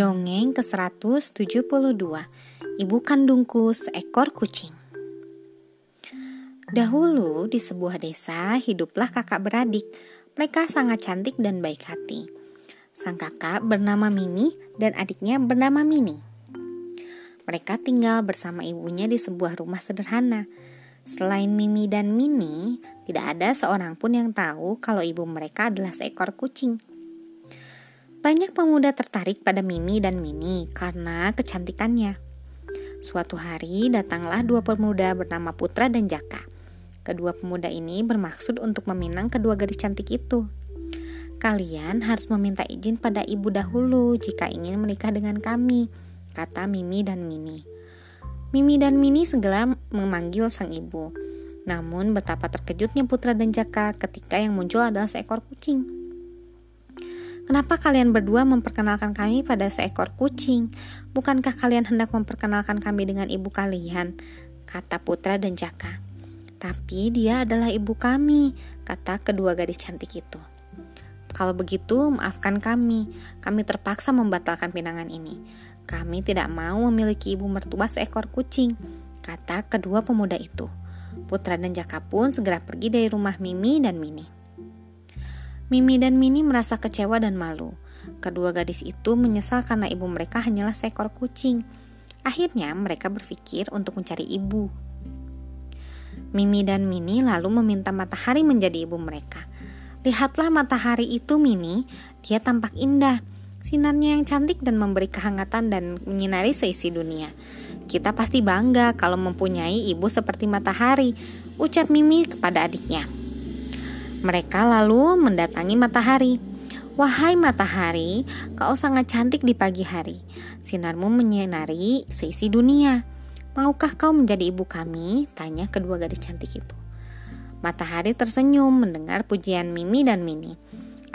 Dongeng ke-172 Ibu kandungku seekor kucing. Dahulu di sebuah desa hiduplah kakak beradik. Mereka sangat cantik dan baik hati. Sang kakak bernama Mimi dan adiknya bernama Mini Mereka tinggal bersama ibunya di sebuah rumah sederhana. Selain Mimi dan Mini, tidak ada seorang pun yang tahu kalau ibu mereka adalah seekor kucing banyak pemuda tertarik pada Mimi dan Mini karena kecantikannya. Suatu hari datanglah dua pemuda bernama Putra dan Jaka. Kedua pemuda ini bermaksud untuk meminang kedua gadis cantik itu. Kalian harus meminta izin pada ibu dahulu jika ingin menikah dengan kami, kata Mimi dan Mini. Mimi dan Mini segera memanggil sang ibu. Namun betapa terkejutnya Putra dan Jaka ketika yang muncul adalah seekor kucing. Kenapa kalian berdua memperkenalkan kami pada seekor kucing? Bukankah kalian hendak memperkenalkan kami dengan ibu kalian? Kata Putra dan Jaka. Tapi dia adalah ibu kami, kata kedua gadis cantik itu. Kalau begitu, maafkan kami. Kami terpaksa membatalkan pinangan ini. Kami tidak mau memiliki ibu mertua seekor kucing, kata kedua pemuda itu. Putra dan Jaka pun segera pergi dari rumah Mimi dan Mini. Mimi dan Mini merasa kecewa dan malu. Kedua gadis itu menyesal karena ibu mereka hanyalah seekor kucing. Akhirnya mereka berpikir untuk mencari ibu. Mimi dan Mini lalu meminta matahari menjadi ibu mereka. Lihatlah matahari itu Mini, dia tampak indah. Sinarnya yang cantik dan memberi kehangatan dan menyinari seisi dunia. Kita pasti bangga kalau mempunyai ibu seperti matahari, ucap Mimi kepada adiknya. Mereka lalu mendatangi matahari. Wahai matahari, kau sangat cantik di pagi hari. Sinarmu menyinari seisi dunia. Maukah kau menjadi ibu kami? Tanya kedua gadis cantik itu. Matahari tersenyum mendengar pujian Mimi dan Mini.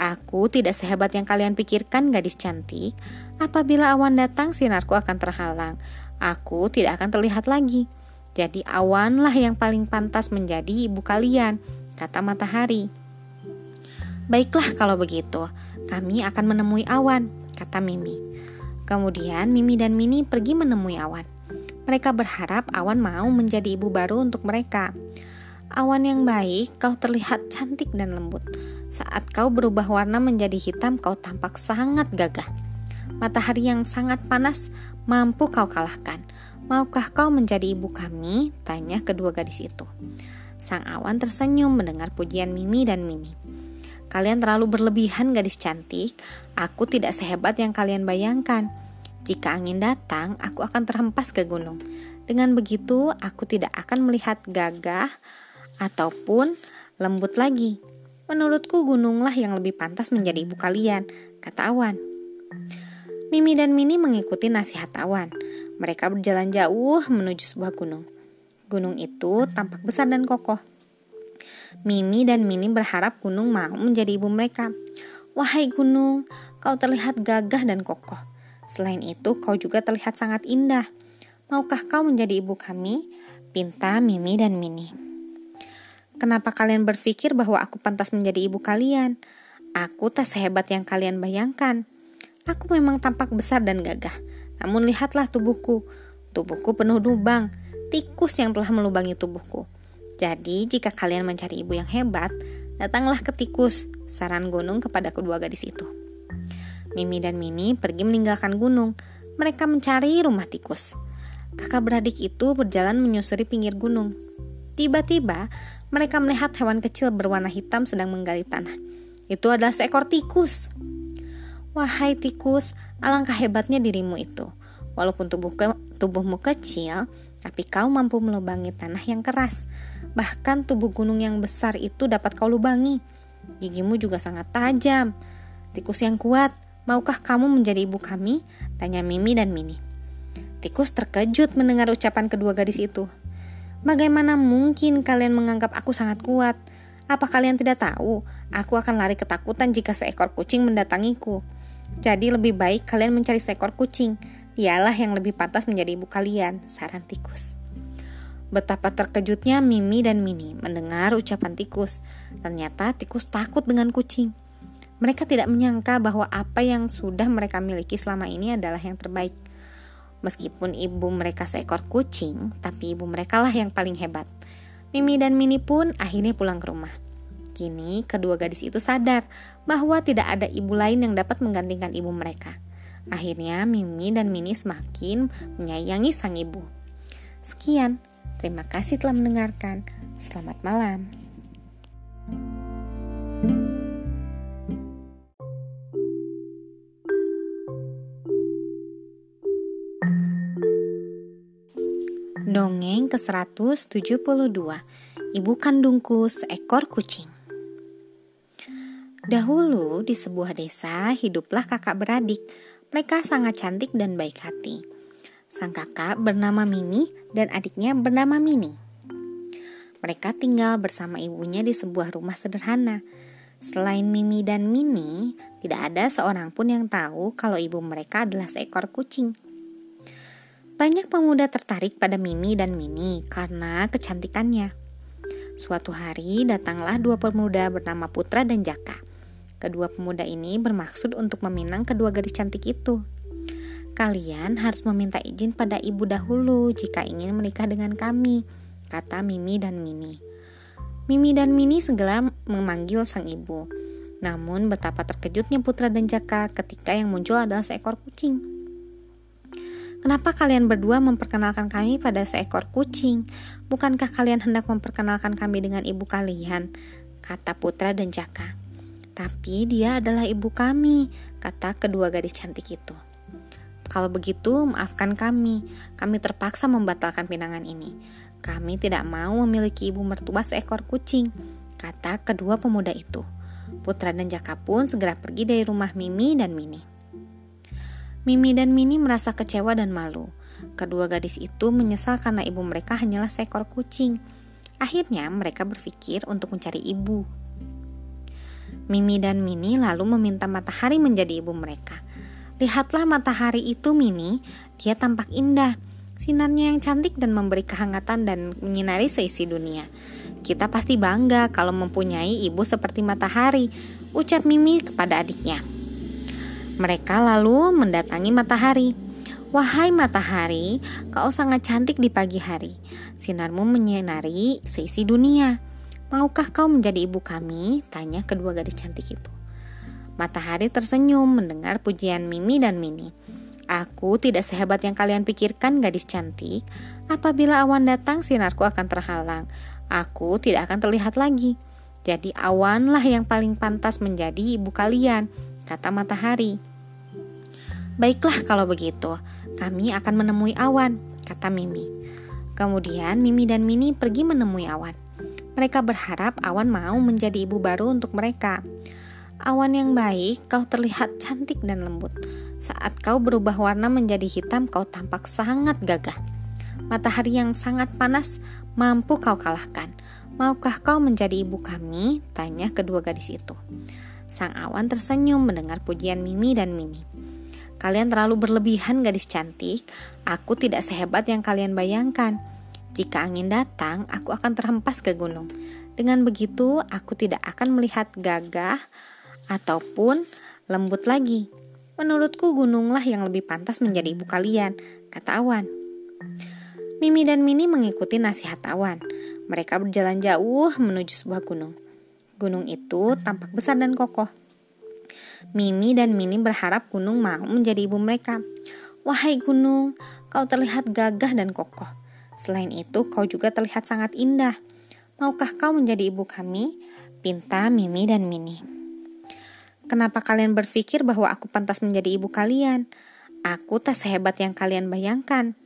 Aku tidak sehebat yang kalian pikirkan gadis cantik. Apabila awan datang, sinarku akan terhalang. Aku tidak akan terlihat lagi. Jadi awanlah yang paling pantas menjadi ibu kalian kata matahari. Baiklah kalau begitu, kami akan menemui awan, kata Mimi. Kemudian Mimi dan Mini pergi menemui awan. Mereka berharap awan mau menjadi ibu baru untuk mereka. Awan yang baik, kau terlihat cantik dan lembut. Saat kau berubah warna menjadi hitam, kau tampak sangat gagah. Matahari yang sangat panas mampu kau kalahkan. Maukah kau menjadi ibu kami? Tanya kedua gadis itu. Sang awan tersenyum mendengar pujian Mimi dan Mini. Kalian terlalu berlebihan gadis cantik, aku tidak sehebat yang kalian bayangkan. Jika angin datang, aku akan terhempas ke gunung. Dengan begitu, aku tidak akan melihat gagah ataupun lembut lagi. Menurutku gununglah yang lebih pantas menjadi ibu kalian, kata awan. Mimi dan Mini mengikuti nasihat awan. Mereka berjalan jauh menuju sebuah gunung. Gunung itu tampak besar dan kokoh. Mimi dan Mini berharap gunung mau menjadi ibu mereka. Wahai gunung, kau terlihat gagah dan kokoh. Selain itu, kau juga terlihat sangat indah. Maukah kau menjadi ibu kami? Pinta Mimi dan Mini. Kenapa kalian berpikir bahwa aku pantas menjadi ibu kalian? Aku tak sehebat yang kalian bayangkan. Aku memang tampak besar dan gagah. Namun lihatlah tubuhku. Tubuhku penuh lubang tikus yang telah melubangi tubuhku. Jadi, jika kalian mencari ibu yang hebat, datanglah ke tikus, saran gunung kepada kedua gadis itu. Mimi dan Mini pergi meninggalkan gunung. Mereka mencari rumah tikus. Kakak beradik itu berjalan menyusuri pinggir gunung. Tiba-tiba, mereka melihat hewan kecil berwarna hitam sedang menggali tanah. Itu adalah seekor tikus. Wahai tikus, alangkah hebatnya dirimu itu. Walaupun tubuh ke, tubuhmu kecil, tapi kau mampu melubangi tanah yang keras. Bahkan tubuh gunung yang besar itu dapat kau lubangi. Gigimu juga sangat tajam. Tikus yang kuat, maukah kamu menjadi ibu kami? Tanya Mimi dan Mini. Tikus terkejut mendengar ucapan kedua gadis itu. Bagaimana mungkin kalian menganggap aku sangat kuat? Apa kalian tidak tahu? Aku akan lari ketakutan jika seekor kucing mendatangiku. Jadi lebih baik kalian mencari seekor kucing. Dialah yang lebih pantas menjadi ibu kalian, saran tikus. Betapa terkejutnya Mimi dan Mini mendengar ucapan tikus. Ternyata tikus takut dengan kucing. Mereka tidak menyangka bahwa apa yang sudah mereka miliki selama ini adalah yang terbaik. Meskipun ibu mereka seekor kucing, tapi ibu mereka lah yang paling hebat. Mimi dan Mini pun akhirnya pulang ke rumah. Kini kedua gadis itu sadar bahwa tidak ada ibu lain yang dapat menggantikan ibu mereka. Akhirnya Mimi dan Mini semakin menyayangi sang ibu. Sekian, terima kasih telah mendengarkan. Selamat malam. Dongeng ke-172 Ibu kandungku seekor kucing Dahulu di sebuah desa hiduplah kakak beradik Mereka sangat cantik dan baik hati Sang kakak bernama Mimi dan adiknya bernama Mini Mereka tinggal bersama ibunya di sebuah rumah sederhana Selain Mimi dan Mini, tidak ada seorang pun yang tahu kalau ibu mereka adalah seekor kucing. Banyak pemuda tertarik pada Mimi dan Mini karena kecantikannya. Suatu hari datanglah dua pemuda bernama Putra dan Jaka. Kedua pemuda ini bermaksud untuk meminang kedua gadis cantik itu. Kalian harus meminta izin pada ibu dahulu jika ingin menikah dengan kami, kata Mimi dan Mini. Mimi dan Mini segera memanggil sang ibu. Namun betapa terkejutnya Putra dan Jaka ketika yang muncul adalah seekor kucing. Kenapa kalian berdua memperkenalkan kami pada seekor kucing? Bukankah kalian hendak memperkenalkan kami dengan ibu kalian? Kata Putra dan Jaka. Tapi dia adalah ibu kami, kata kedua gadis cantik itu. Kalau begitu, maafkan kami. Kami terpaksa membatalkan pinangan ini. Kami tidak mau memiliki ibu mertua seekor kucing, kata kedua pemuda itu. Putra dan Jaka pun segera pergi dari rumah Mimi dan Mini. Mimi dan Mini merasa kecewa dan malu. Kedua gadis itu menyesal karena ibu mereka hanyalah seekor kucing. Akhirnya mereka berpikir untuk mencari ibu. Mimi dan Mini lalu meminta matahari menjadi ibu mereka. Lihatlah matahari itu Mini, dia tampak indah. Sinarnya yang cantik dan memberi kehangatan dan menyinari seisi dunia. Kita pasti bangga kalau mempunyai ibu seperti matahari, ucap Mimi kepada adiknya. Mereka lalu mendatangi matahari. Wahai matahari, kau sangat cantik di pagi hari. Sinarmu menyinari seisi dunia. Maukah kau menjadi ibu kami? Tanya kedua gadis cantik itu. Matahari tersenyum mendengar pujian Mimi dan Mini. Aku tidak sehebat yang kalian pikirkan gadis cantik. Apabila awan datang, sinarku akan terhalang. Aku tidak akan terlihat lagi. Jadi awanlah yang paling pantas menjadi ibu kalian kata matahari. Baiklah kalau begitu, kami akan menemui awan, kata Mimi. Kemudian Mimi dan Mini pergi menemui awan. Mereka berharap awan mau menjadi ibu baru untuk mereka. Awan yang baik, kau terlihat cantik dan lembut. Saat kau berubah warna menjadi hitam, kau tampak sangat gagah. Matahari yang sangat panas mampu kau kalahkan. Maukah kau menjadi ibu kami? Tanya kedua gadis itu. Sang awan tersenyum mendengar pujian Mimi dan Mini. Kalian terlalu berlebihan gadis cantik, aku tidak sehebat yang kalian bayangkan. Jika angin datang, aku akan terhempas ke gunung. Dengan begitu, aku tidak akan melihat gagah ataupun lembut lagi. Menurutku gununglah yang lebih pantas menjadi ibu kalian, kata awan. Mimi dan Mini mengikuti nasihat awan. Mereka berjalan jauh menuju sebuah gunung. Gunung itu tampak besar dan kokoh. Mimi dan Mini berharap gunung mau menjadi ibu mereka. Wahai gunung, kau terlihat gagah dan kokoh. Selain itu, kau juga terlihat sangat indah. Maukah kau menjadi ibu kami? Pinta Mimi dan Mini. Kenapa kalian berpikir bahwa aku pantas menjadi ibu kalian? Aku tak sehebat yang kalian bayangkan.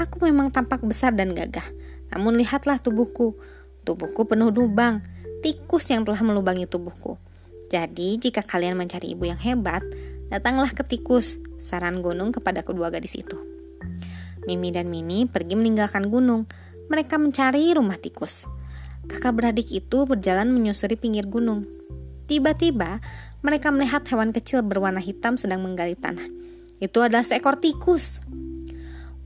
Aku memang tampak besar dan gagah. Namun lihatlah tubuhku. Tubuhku penuh lubang tikus yang telah melubangi tubuhku. Jadi, jika kalian mencari ibu yang hebat, datanglah ke tikus, saran gunung kepada kedua gadis itu. Mimi dan Mini pergi meninggalkan gunung. Mereka mencari rumah tikus. Kakak beradik itu berjalan menyusuri pinggir gunung. Tiba-tiba, mereka melihat hewan kecil berwarna hitam sedang menggali tanah. Itu adalah seekor tikus.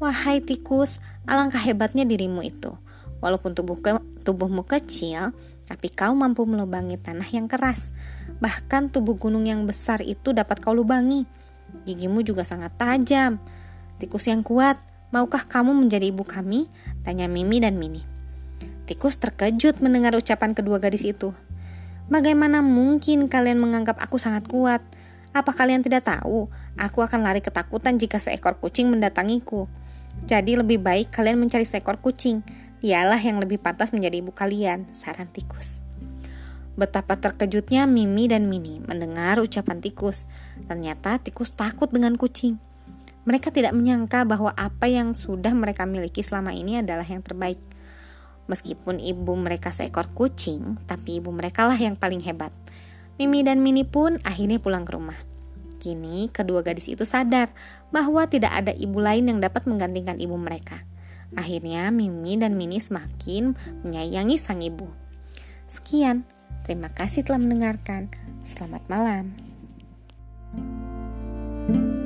Wahai tikus, alangkah hebatnya dirimu itu. Walaupun tubuh ke, tubuhmu kecil, tapi kau mampu melubangi tanah yang keras. Bahkan tubuh gunung yang besar itu dapat kau lubangi. Gigimu juga sangat tajam. Tikus yang kuat, maukah kamu menjadi ibu kami? Tanya Mimi dan Mini. Tikus terkejut mendengar ucapan kedua gadis itu. Bagaimana mungkin kalian menganggap aku sangat kuat? Apa kalian tidak tahu? Aku akan lari ketakutan jika seekor kucing mendatangiku. Jadi lebih baik kalian mencari seekor kucing. Dialah yang lebih pantas menjadi ibu kalian, saran tikus. Betapa terkejutnya Mimi dan Mini mendengar ucapan tikus. Ternyata tikus takut dengan kucing. Mereka tidak menyangka bahwa apa yang sudah mereka miliki selama ini adalah yang terbaik. Meskipun ibu mereka seekor kucing, tapi ibu mereka lah yang paling hebat. Mimi dan Mini pun akhirnya pulang ke rumah. Kini kedua gadis itu sadar bahwa tidak ada ibu lain yang dapat menggantikan ibu mereka. Akhirnya Mimi dan Mini semakin menyayangi sang ibu. Sekian, terima kasih telah mendengarkan. Selamat malam. thank you